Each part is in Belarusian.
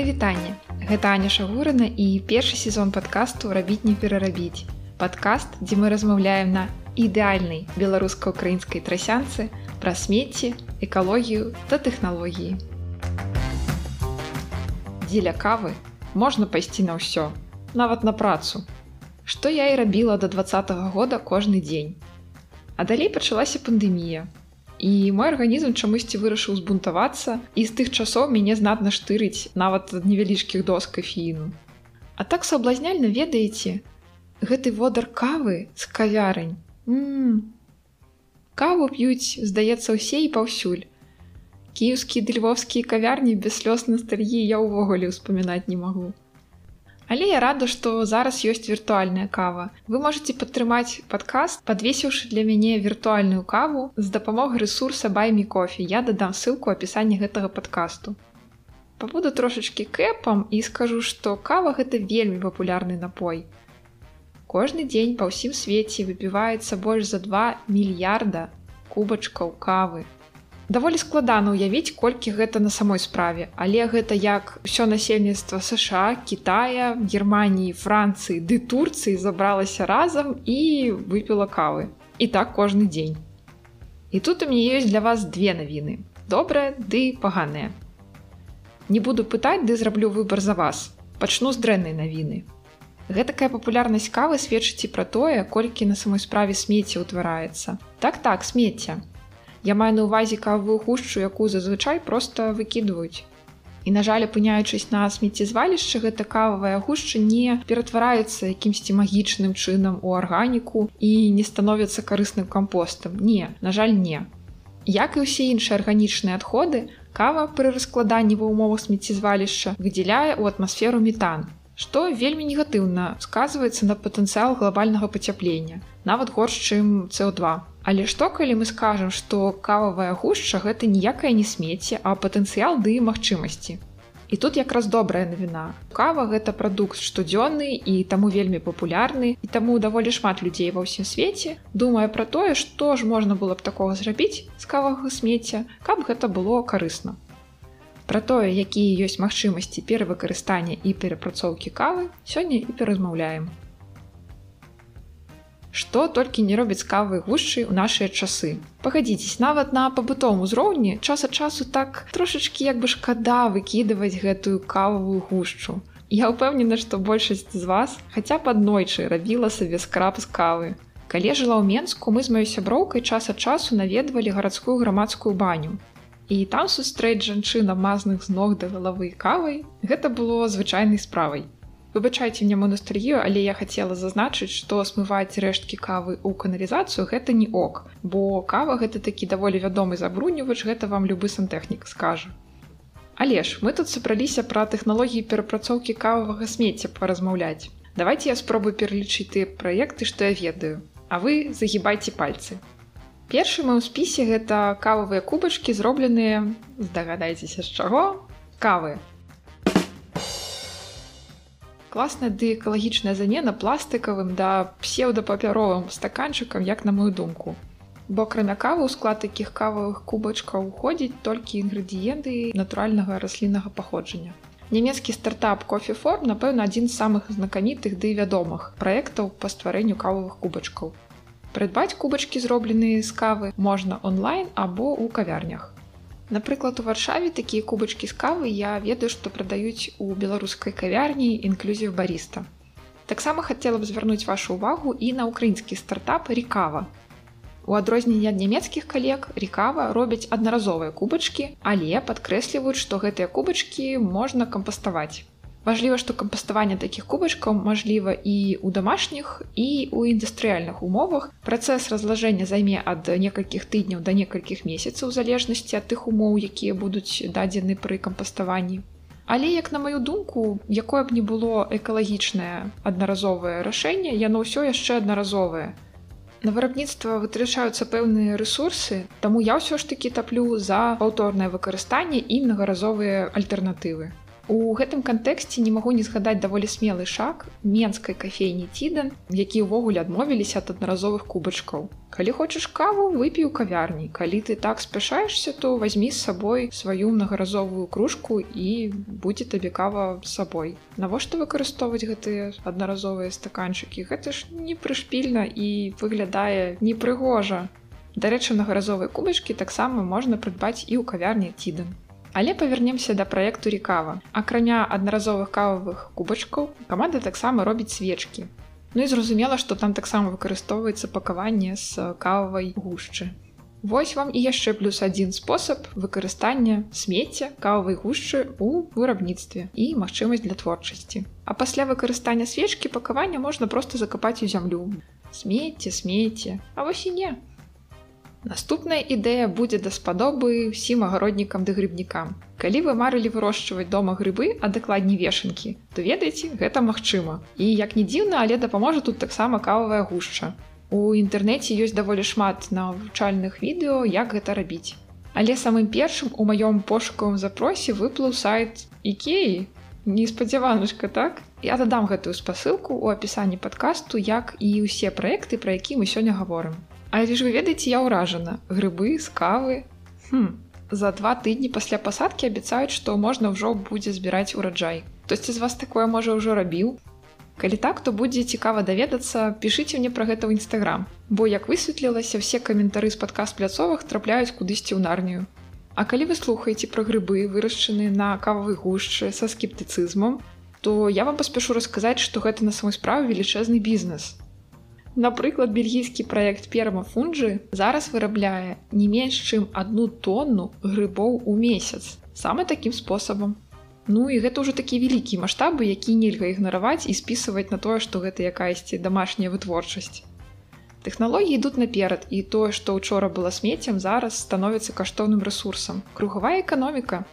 Прывітанне. Гэта Аня Шагурына і першы сезон падкасту рабіць не перарабіць. Падкаст, дзе мы размаўляем на ідэальнай беларуска-украінскай трасянцы пра смецці, экалогію та тэхналогіі. Дзеля кавы можна пайсці на ўсё, нават на працу. Што я і рабіла да два -го года кожны дзень. А далей пачалася пандэмія, і мой арганізм чамусьці вырашыў збунтавацца і з тых часоў мяне знатна штырыць нават ад невялічкіх доз кафеіну. А так саблазняльна ведаеце, гэты водар кавы з кавярынь. Каву п'юць, здаецца ўсе і паўсюль. Кіеўскія ды львовскія кавярні без слёз ностальгіі я ўвогуле ўспамінаць не магу. Але я рада, што зараз ёсць віртуальная кава. Вы можете падтрымаць падкаст, падвесіўшы для мяне віртуальную каву з дапамогай рэсурса байме кофе. Я дадам ссылку апісанні гэтага падкасту. Пабуду трошачкі кэпам і скажу, што кава гэта вельмі папулярны напой. Кожны дзень па ўсім свеце выпіваецца больш за 2 мільярда кубачкаў кавы даволі складана ўявіць колькі гэта на самой справе. Але гэта як ўсё насельніцтва сша Китая германії францыі ды турцыі забралася разам і выпіла кавы. І так кожны дзень. І тут у мяне ёсць для вас две навіны. Добрая ды паганыя не буду пытаць ды зраблю выбор за вас. Пачну з дрэннай навіны. Гэтакая папулярнасць кавы сведчыць і пра тое, колькі на самой справе смецця ўтвараецца. Так так смецця. Я маю на увазе кавую хушчу, якую зазвычай проста выкідваюць. І на жаль, апыняючись на смеццезвалішчы, гэта кававая гушча не ператвараецца якімсьці магічным чынам у арганіку і не становіцца карысным кампостам. Не, на жаль, не. Як і ўсе іншыя арганічныя адходы, кава пры раскладанні ва ўмовах смеццезвалішча выдзяляе ў атмасферу метан, што вельмі негатыўна сказваецца на патэнцыял глобальнага пацяплення, нават горш, чым CO2. Але што калі мы скажам, што кававая гушча гэта ніякае не смецце, а патэнцыял ды і магчымасці. І тут якраз добрая навіна. Кава гэта прадукт штодзённы і таму вельмі папулярны і таму даволі шмат людзей ва ўсім свеце думае пра тое, што ж можна было б такога зрабіць з кавага смецця, каб гэта было карысна. Пра тое, якія ёсць магчымасці перавыкарыстання і перапрацоўкі кавы, сёння і перазмаўляем што толькі не робяць кавы гушчы ў нашыя часы. Пагадзіцесь, нават на пабытовым узроўні час ад часу так трошачкі як бы шкада выкідываць гэтую кававую гушчу. Я ўпэўнена, што большасць з вас хаця б аднойчы рабіла сабе скраб з кавы. Калі жыла ў Менску, мы з маёй сяброўкай час ад часу наведвалі гарадскую грамадскую баню. І там сустрэць жанчына мазных з ног да галавы кавай, гэта было звычайнай справай. Выбачайце мне монастыр'ю, але я хацела зазначыць, што смываць рэшткі кавы ў каналізацыю гэта не ок, бо кава гэта такі даволі вядомы забруньвач, гэта вам любы сантэхнік скажа. Але ж мы тут сабраліся пра тэхналогіі перапрацоўкі кававага смецця паразмаўляць. Давайте я спробую пералічыць тыя праекты, што я ведаю, А вы загібайце пальцы. Першы мы ў спісе гэта кававыя кубачкі зробленыя, здагадайцеся з чаго, кавы, класная ды экалагічная замена пластыкавым да псеўдапапяровым стаканчыкам як на мою думку. Бо акрамя кавы ў склад такіх кававых кубачкаў уходзіць толькі інгрэдыенты натуральнага расліннага паходжання. Нямецкі стартап кофеформ напэўна адзін з самых знакамітых ды вядомых праектаў па стварэнню кававых кубачкаў. Прыдбаць кубачкі зробленыя з кавы можна онлайн або ў кавярнях Напрыклад, у варшаве такія кубачкі з кавы я ведаю, што прадаюць у беларускай кавярні інклюзію баріста. Таксама хацела б звярнуць вашу ўвагу і на ўкраінскі стартап рекава. У адрозненне ад нямецкіх калег рекава робяць аднаразовыя кубачкі, але падкрэсліваюць, што гэтыя кубачкі можна кампаставаць. Важліва, што кампаставанне такіх кубачкаў мажліва і ў дамашніх і ў індустрыяльных умовах. Працэс разлажэння займе ад некалькіх тыдняў да некалькіх месяцаў у залежнасці ад тых умоў, якія будуць дадзены пры кампаставанні. Але як на маю думку, якое б не было экалагічнае аднаразовае рашэнне, яно ўсё яшчэ аднаразовае. На вырабніцтва вытрачаюцца пэўныя рэсурсы, таму я ўсё ж такі таплю за паўторнае выкарыстанне і мнагаразовыя альтэрнатывы. У гэтым кантэксце не магу не згадаць даволі смелы шаг менскай кафейні Тіден, які ўвогуле адмовіліся ад аднаразовых кубачкаў. Калі хочаш каву, выпі ў кавярні. Калі ты так спяшаешся, то возьмі з сабой сваю мнагаразовую кружку і будзе табе кава з сабой. Навошта выкарыстоўваць гэтыя аднаразовыя стаканчыкі? Гэта ж не прышпільна і выглядае непрыгожа. Дарэчы, нагаразовыя кубачкі таксама можна прыдбаць і ў кавярні Тіден. Але павернемся да праекту рекава. Акрамя аднаразовых кававых кубачкаў, каманда таксама робіць свечкі. Ну і зразумела, што там таксама выкарыстоўваецца пакаванне з кававай гушчы. Вось вам і яшчэ плюс адзін спосаб выкарыстання смецця кававай гушчы ў вырабніцтве і магчымасць для творчасці. А пасля выкарыстання свечкі пакавання можна проста закапаць у зямлю. Смецце, смецце, А вось і не, Наступная ідэя будзе даспадобы ўсім агароднікам ды грыбнікам. Калі вы марылі вырошчваць дома грыбы, а дакладней вешанкі, то ведаеце, гэта магчыма. І як не дзіўна, але дапаможа тут таксама кававая гушча. У інтэрнэце ёсць даволі шмат навучальных відэо, як гэта рабіць. Але самым першым у маём пошукавым запросе выплыў сайт Ікеі. Неспадзяванушка так. Я дадам гэтую спасылку ў апісанні падкасту, як і ўсе праекты, пра які мы сёння гаворым. Але ж вы ведаеце, я ўражана грыбы з кавы. Хм. За два тыдні пасля пасадкі абяцаюць, што можна ўжо будзе збіраць ураджай. Хтосьці з вас такое можа ўжо рабіў. Калі так, то будзе цікава даведацца, пішыце мне пра гэта ў нстаграм. Бо як высветлілася, все каментары з падказ пляцовых трапляюць кудысьці ў нарнію. А калі вы слухаеце пра грыбы, вырашчаны на кававай гушчы са скептыцызмам, то я вам паспяшу расказаць, што гэта на самой справе велічэзны бізнес. Напрыклад, бельгійскі праект перма фунджы зараз вырабляе не менш чым одну тонну грыбоў у месяц саме такім спосабам. Ну і гэта ўжо такі вялікія маштабы, які нельга ігнараваць і спісваць на тое, што гэта якаясьці домашняя вытворчасць. Тэхналогіі ідуць наперад і тое, што учора было смеццем, зараз становіцца каштоўным рэсурсам. Кругавая эканоміка,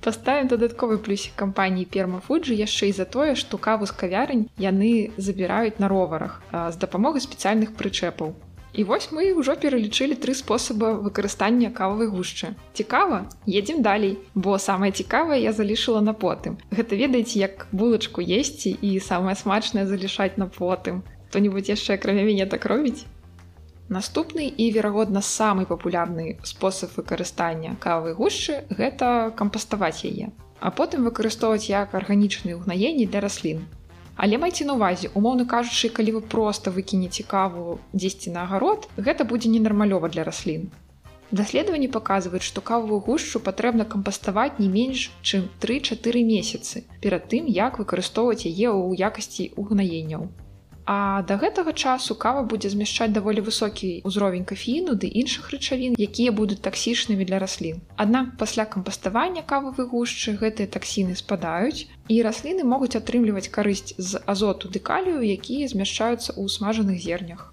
Паставім дадатковы плюсік кампаніі пермафуджы яшчэ і за тое, што каву з кавярань яны забіраюць на роварах з дапамогай спецыяльных прычэпаў. І вось мы ўжо пералічылі тры спосаба выкарыстання кававай гушчы. Цікава, едзем далей, бо самае цікавае я залішыла на потым. Гэта ведаеце, як булачку есці і самае смачнае залішаць на потым. Хто-нибудь яшчэ акрамя мяне так робіць. Наступны і, верагодна, самы папулярны спосаб выкарыстання кавы гушчы гэта кампаставаць яе, а потым выкарыстоўваць як арганічныя ўгнаенні для раслін. Але майце на увазе, умоўна кажучы, калі вы проста выкінеце каву дзесьці на агарод, гэта будзе ненармалёва для раслін. Даследаванні паказваюць, што кавую гушчу патрэбна кампаставаць не менш, чым 3-4 месяцы перад тым, як выкарыстоўваць яе ў якасці угнаенняў. А да гэтага часу кава будзе змяшчаць даволі высокі ўзровень кафеіну ды іншых рычавін, якія будуць таксічнымі для раслін. Аднак пасля кампаставання кававы гушчы гэтыя таксіны спадаюць і расліны могуць атрымліваць карысць з азоту дэкалію, якія змяшчаюцца ў смажаных зернях.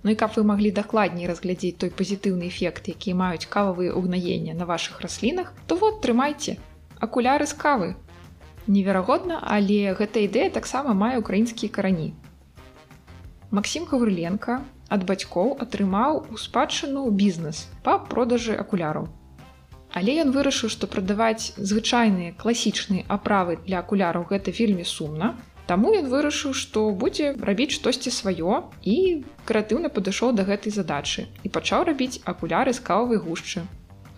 Ну і каб вы маглі дакладней разглядзець той пазітыўны эфект, які маюць кававыя ўгнаення на вашых раслінах, то вот трымайце акуляры з кавы. Неверагодна, але гэта ідэя таксама мае украінскія карані. Максім Гаврыленко ад бацькоў атрымаў у спадчыну бізнес па продажы акуляраў. Але ён вырашыў, што прадаваць звычайныя класічныя аправы для акуляраў гэта вельмі сумна. Таму ён вырашыў, што будзе рабіць штосьці сваё і крэатыўна падышоў да гэтай задачы і пачаў рабіць акуляры з кававай гушчы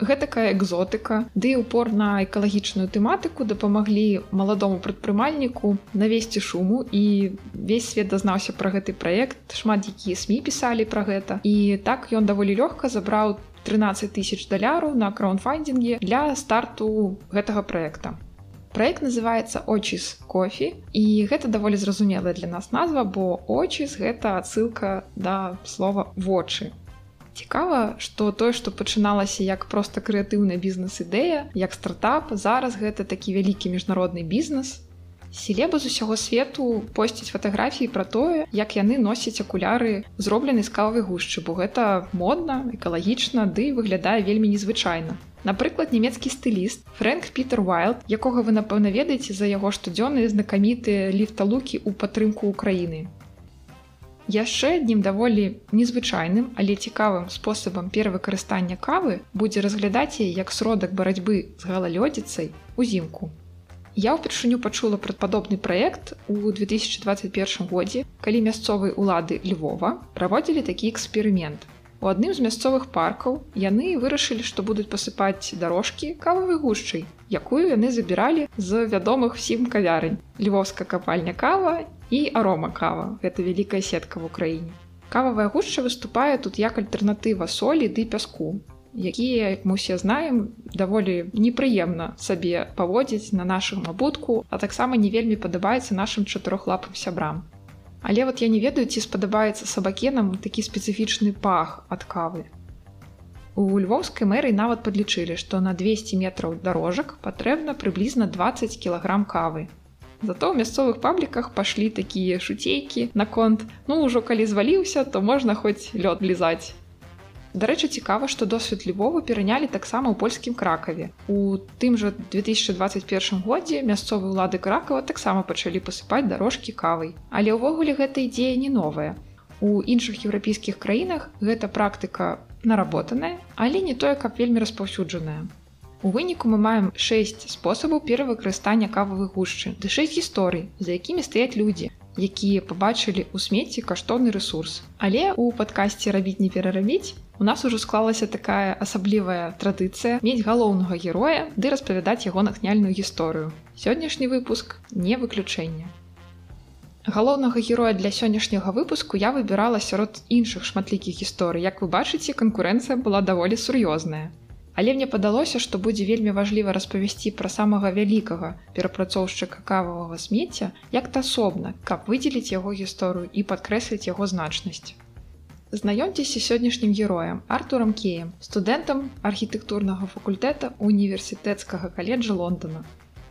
гэтакая экзотыка. Ды да упор на экалагічную тэматыку дапамаглі маладому прадпрымальніку навесці шуму. І весь свет дазнаўся пра гэты праект. Шмат якія сМ пісалі пра гэта. І так ён даволі лёгка забраў 13 тысяч даляраў на краунфандинге для старту гэтага праекта. Праект называется очіс кофе і гэта даволі зразумелая для нас назва бо очіс гэта адсылка да слова вочы Цікава, што тое, што пачыналася як проста крэатыўная бізнес-ідэя, як стартап, зараз гэта такі вялікі міжнародны бізнес. Селеба з усяго свету посціць фатаграфіі пра тое, як яны носяць акуляры зроблены з кававай гушчы, бо гэта модна, экалагічна, ды выглядае вельмі незвычайна. Напрыклад, нямецкі стыліст Фрэнк Пітер Уайлд, якога вы напэўна ведаеце за яго штодзённыя знакамітыя ліфталукі ў падтрымку ўкраіны. Яшчэ аднім даволі незвычайным, але цікавым спосабам перавыкарыстання кавы будзе разглядаць яе як сродак барацьбы з галалёдзіцай узімку. Я ўпершыню пачула пра падобны праект у 2021 годзе, калі мясцовыя ўлады Львова праводзілі такі эксперымент. У адным з мясцовых паркаў яны вырашылі, што будуць пасыпаць дарожкі кававай гушчай, якую яны забіралі з вядомых всім кавярынь. Львовска капальня кава і арома кава. Гэта вялікая сетка в Україніне. Кававая гушча выступае тут як альтэрнатыва солі ды пяску якія як мы усе знаем даволі непрыемна сабе паводзіць на нашым абутку а таксама не вельмі падабаецца нашим чатырохлапым сябрам але вот я не ведаю ці спадабаецца сабакенам такі спецыфічны пах ад кавы у львоўскай мэры нават падлічылі што на 200 метраў дарожак патрэбна прыблізна 20 кілаграм кавы Зато ў мясцовых пабліках пашлі такія шуцейкі наконт ну ўжо калі зваліўся то можна хоць лёд лізаць Дарэчы, цікава, што досвед Львову перанялі таксама ў польскім кракаве. У тым жа 2021 годзе мясцовыя ўлады кракава таксама пачалі пасыпаць дарожкі кавай. Але ўвогуле гэта ідзея не новая. У іншых еўрапейскіх краінах гэта практыка наработаная, але не тое, каб вельмі распаўсюджаная. У выніку мы маем 6 спосабаў перавыкарыстання кававых гушчы, ды 6 гісторый, за якімі стаяць людзі, якія пабачылі ў смецці каштоўны рэсурс. Але ў падкасці рабіць не перарабіць у нас ужо склалася такая асаблівая традыцыя мець галоўнага героя ды распавядаць яго натхняльную гісторыю. Сённяшні выпуск не выключэнне. Галоўнага героя для сённяшняга выпуску я выбірала сярод іншых шматлікіх гісторый. Як вы бачыце, канкурэнцыя была даволі сур'ёзная. Але мне падалося, што будзе вельмі важліва распавесці пра самага вялікага перапрацоўшчыка кававага смецця як-то асобна, каб выдзеліць яго гісторыю і падкрэсліць яго значнасць. Знаёмцеся сённяшнім героем Артурам Кеем, студэнтам архітэктурнага факультэта універсітэцкага каледжа Лондона.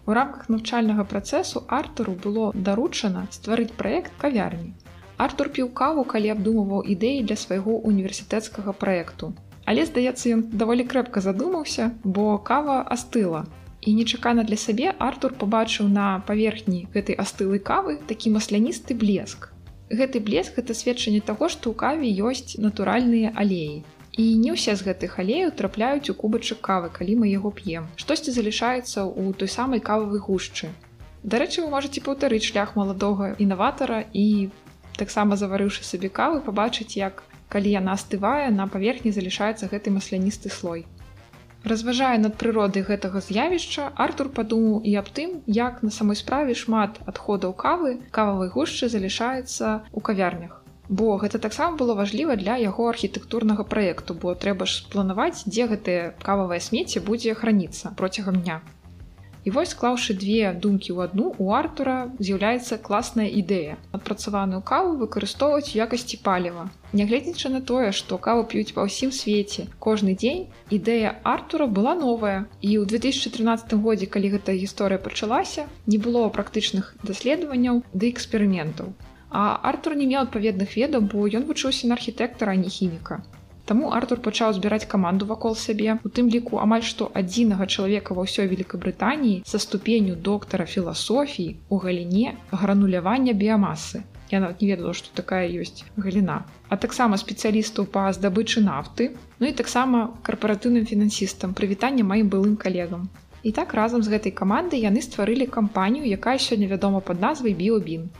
У рамках навчальнага працэсу Артуру было даручана стварыць праект кавярні. Артур піў каву, калі абдумываў ідэі для свайго універсітэцкага праекту. Але здаецца, ён даволі крэпка задумаўся, бо кава астыла. І нечакана для сябе Артур пабачыў на паверхні гэтай астылай кавы такі масляністы блеск. Гэты блеск это сведчанне таго што ў каве ёсць натуральныя алеі. І не ўсе з гэтых алеяў трапляюць у кубачак кавы калі мы яго п'ем. Штосьці залішаецца ў той самай кававай гушчы. Дарэчы вы можете паўтарыць шлях маладога інаватара і таксама заварыўшы сабе кавы пабачыць як калі яна астывае на паверхні залішаецца гэты масляністы слой Разважае над прыродай гэтага з'явішча, Артур падумаў і аб тым, як на самой справе шмат адходаў кавы кававай гушчы залішаецца ў кавярнях. Бо гэта таксама было важліва для яго архітэктурнага праекту, бо трэба ж планаваць, дзе гэтае кававае смецце будзе храніцца процягам дня. І вось склаўшы две думкі ў адну у артура з'яўляецца класная ідэя адпрацаваную каву выкарыстоўваць якасці паліва нягледзячы на тое што каву п'юць па ўсім свеце кожны дзень ідэя артура была новая. І ў 2013 годзе калі гэта гісторыя пачалася не было практычных даследаванняў ды эксперыментаў а артур не меў адпаведных ведаў бо ён вучыўся на архітэктара не хіміка Таму Артур пачаў збіраць каманду вакол сябе, у тым ліку амаль што адзінага чалавека ва ўсёй Вкабрытаніі са ступенню доктара філасофіі у галіне гранулявання біямасы. Я нават не ведала, што такая ёсць галіна. А таксама спецыялістаў па здабычы нафты, ну і таксама карпаратыўным фінансістам прывітання маім былым калегам. І так разам з гэтай камандай яны стварылі кампанію, якая сёння вядома пад назвай біобін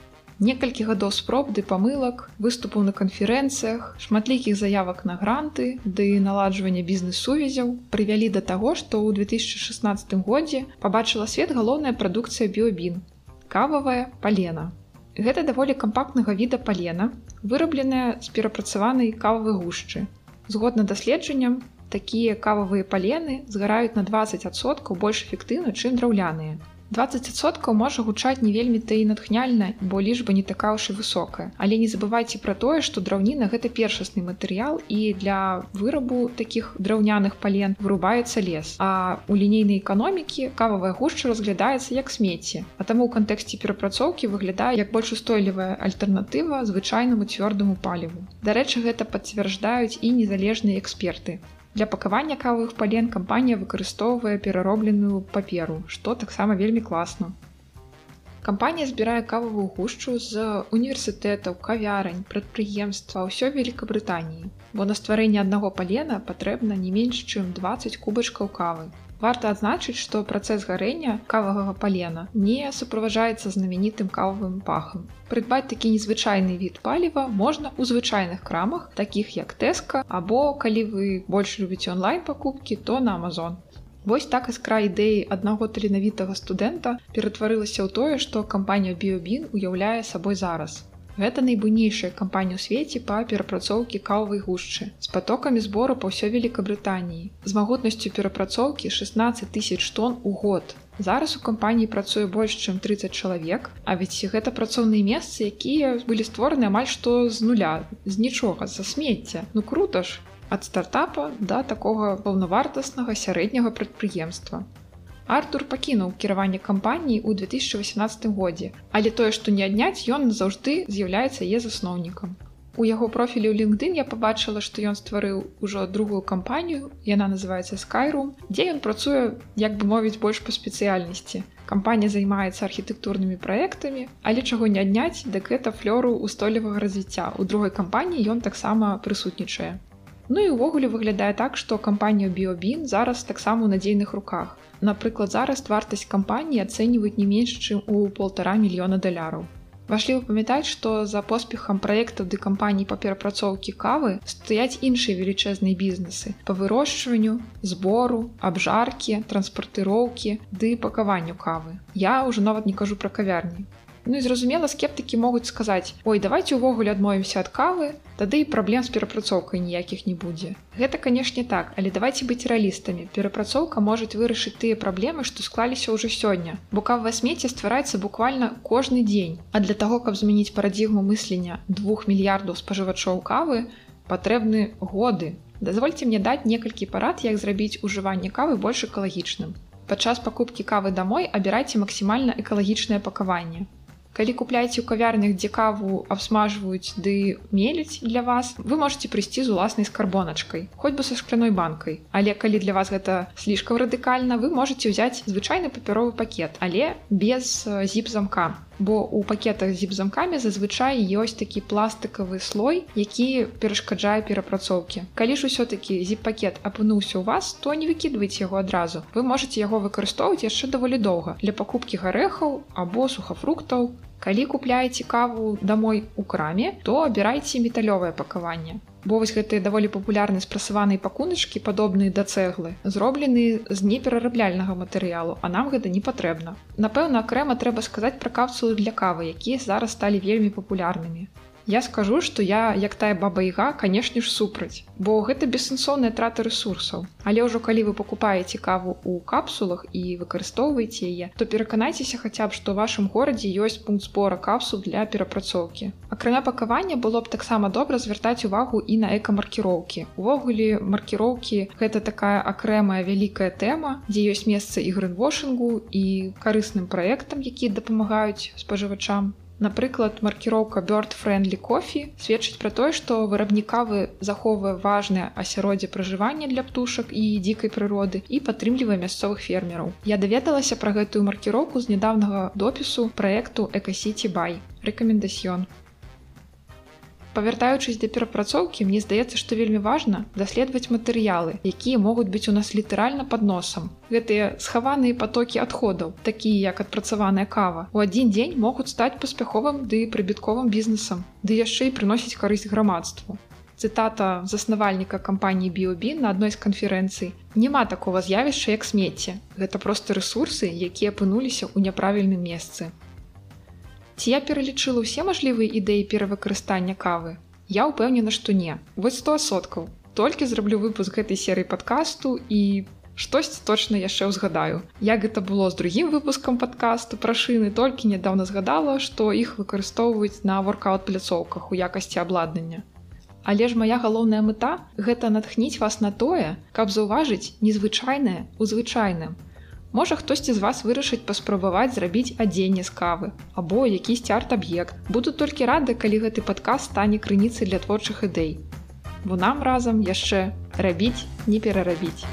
некалькі гадоў спроб ды памылак выступаў на канферэнцыях шматлікіх заявак на гранты ды наладжвання бізнес-сувязяў прывялі да таго што ў 2016 годзе пабачыла свет галоўная прадукцыя біобін кававая палена. Гэта даволі кампактнага віда палена вырабленая з перапрацаванай кававай гушчы. Згодна даследжанням такія кававыя палены згараюць на 20соткаў больш эфектыўна чым драўляныя 20соткаў можа гучаць не вельмі ты і натхняльна, бо лічба не такая ўж і высокая. Але не забывайце пра тое, што драўніна гэта першасны матэрыял і для вырабу такіх драўняных пален вырубаецца лес. А у лінейнай эканомікі кававая гушча разглядаецца як смецце. А таму ў кантэксце перапрацоўкі выглядае як больш устойлівая альтэрнатыва звычайнаму цвёрдаму паліву. Дарэчы, гэта пацвярждаюць і незалежныя эксперты. Для пакавання кавых пален кампанія выкарыстоўвае пераробленую паперу, што таксама вельмі класна. Кампанія збірае кававую гушчу з універсітэтаў, кавярань, прадпрыемства ўсё Вкабрытаніі, бо на стварэнне аднаго палена патрэбна не менш, чым 20 кубачкаў кавы. Варта адзначыць, што працэс гарэння кававага палена не суправаджаецца знаменітым кававым пахам. Прыдбаць такі незвычайны від паліва можна ў звычайных крамах, такіх як тэска, або калі вы больш любіце онлайн пакупкі, то на Амазон. Вось так іскра ідэі аднаго таленавітага студэнта ператварылася ў тое, што кампанія Біобін уяўляе сабой зараз. Гэта найбуйнейшая кампанія ў свеце па перапрацоўкі каўвай гушчы з патокамі збору па ўсё великкабрытаніі з магутнасцю перапрацоўкі 16 тысяч тонн у год. Зараз у кампаніі працуе больш чым 30 чалавек а ведь гэта працоўныя месцы якія былі створаны амаль што з нуля з нічога за смецця. Ну круто ж ад стартапа да такога паўнавартаснага сярэдняга прадпрыемства Артур пакінуў кіраванне кампаніі ў 2018 годзе, але тое, што не адняць ён заўжды з'яўляецца е засноўнікам. У яго профілі ў LinkedIn я пабачыла, што ён стварыў ужо другую кампанію, яна называецца Skyroom, дзе ён працуе, як бы мовіць больш па спецыяльнасці. Кампанія займаецца архітэктурнымі праектамі, але чаго не адняць, дык гэта флёру устойлівага развіцця. У другой кампаніі ён таксама прысутнічае. Ну і ўвогуле выглядае так, што кампанію Біобін зараз таксама ў надзейных руках. Напрыклад, зараз вартасць кампаніі ацэньваюць не менш, чым у полтора мільёна даляраў. Важліва памятаць, што за поспехам праектаў ды кампаній па перапрацоўкі кавы стаяць іншыя велічэзныя бізнесы па вырошчванню, збору, абжаркі, транспартыроўкі ды пакаванню кавы. Я ўжо нават не кажу пра кавярні. Ну і зразумела, скептыкі могуць сказаць: Ой, давайте ўвогуле адмовімся ад кавы, тады і праблем з перапрацоўкай ніякіх не будзе. Гэта, канешне так, але давайте быць рэалістамі. Перапрацоўка можа вырашыць тыя праблемы, што склаліся ўжо сёння. Бо кавае смецце ствараецца буквально кожны дзень. А для таго, каб змяніць парадзігму мыслення двух мільярдаў спажывачоў кавы, патрэбны годы. Дазвольце мне даць некалькі парад, як зрабіць ужыванне кавы больш экалагічным. Падчас пакупкі кавы дамой абірайце максімальна экалагічнае пакаванне калі купляеце ў кавярнях дзе каву абсмажваюць ды меліць для вас вы можете прыйсці з уласнай скарбоначкай хоць бы са шкляной банкай. Але калі для вас гэта слишком радыкальна вы можете ўзяць звычайны папяровы пакет але без зіп замка бо у пакетах з зіп-замкамі зазвычай ёсць такі пластыкавы слой які перашкаджае перапрацоўкі. Калі ж усё-таки зіп-пакет апынуўся у вас то не выкідваць яго адразу. Вы можете яго выкарыстоўваць яшчэ даволі доўга для пакупкі гарэхаў або сухафруктаў Калі купляеце каву домой у краме, то абірайце металёвае пакаванне. Бо вось гэтыя даволі папулярныя спрасаваныя пакуначкі, падобныя да цэглы, зроблены з неперарабляльнага матэрыялу, а нам гэта не патрэбна. Напэўна, акрэма трэба сказаць пра капсулы для кавы, якія зараз сталі вельмі папулярнымі. Я скажу, што я як тая баба-іга, канешне ж супраць, бо гэта бессэнсоўныя траты ресурсаў. Але ўжо калі вы пакупаеце каву ў капсулах і выкарыстоўваеце яе, то пераканайцеся хаця б, што ў вашым горадзе ёсць пункт збора капсул для перапрацоўкі. Акрамя пакавання было б таксама добра звяртаць увагу і на экамаркіроўкі. Увогуле маркіроўкі гэта такая акрэмая вялікая тэма, дзе ёсць месца і грынвошынгу і карысным праектам, якія дапамагаюць спажывачам Напрыклад, маркіроўка Bird Friendly Coffee сведчыць пра тое, што вырабнікавы захоўвае важнае асяроддзе пражывання для птушак і дзікай прыроды і падтрымлівае мясцовых фермераў. Я даведалася пра гэтую маркіроўку з нядаўнага допісу праекту Экасіці Бай. Рэкамендасьён. Павяртаючыся да перапрацоўкі, мне здаецца, што вельмі важна даследаваць матэрыялы, якія могуць быць у нас літаральна пад носам. Гэтыя схаваныя патокі адходаў, такія як адпрацаваная кава, у адзін дзень могуць стаць паспяховым ды прыбітковым бізнесам, ды яшчэ і прыносіць карысць грамадству. Цытата заснавальніка кампаніі Біобін на адной з канферэнцый. Няма такого з'явішча як смецце. Гэта проста рэсурсы, якія апынуліся ў няправільным месцы. Ці я пералічыла ўсе мажлівыя ідэі перавыкарыстання кавы. Я ўпэўнена, што не. Вось 100 соткаў. Толькі зраблю выпуск гэтай серыі падкасту і штосьці точна яшчэ ўзгадаю. Як гэта было з другім выпускам падкасту пра шыны, толькі нядаўна згадала, што іх выкарыстоўваюць на воркаут пляцоўках у якасці абладнання. Але ж моя галоўная мэта гэта натхніць вас на тое, каб заўважыць незвычайнае у звычайным. Можа хтосьці з вас вырашыць паспрабаваць зрабіць адзенне з кавы або якісьці арт-аб'ект. Буду толькі рады, калі гэты падказ стане крыніцай для творчых ідэй. Бо нам разам яшчэ рабіць не перарабіць.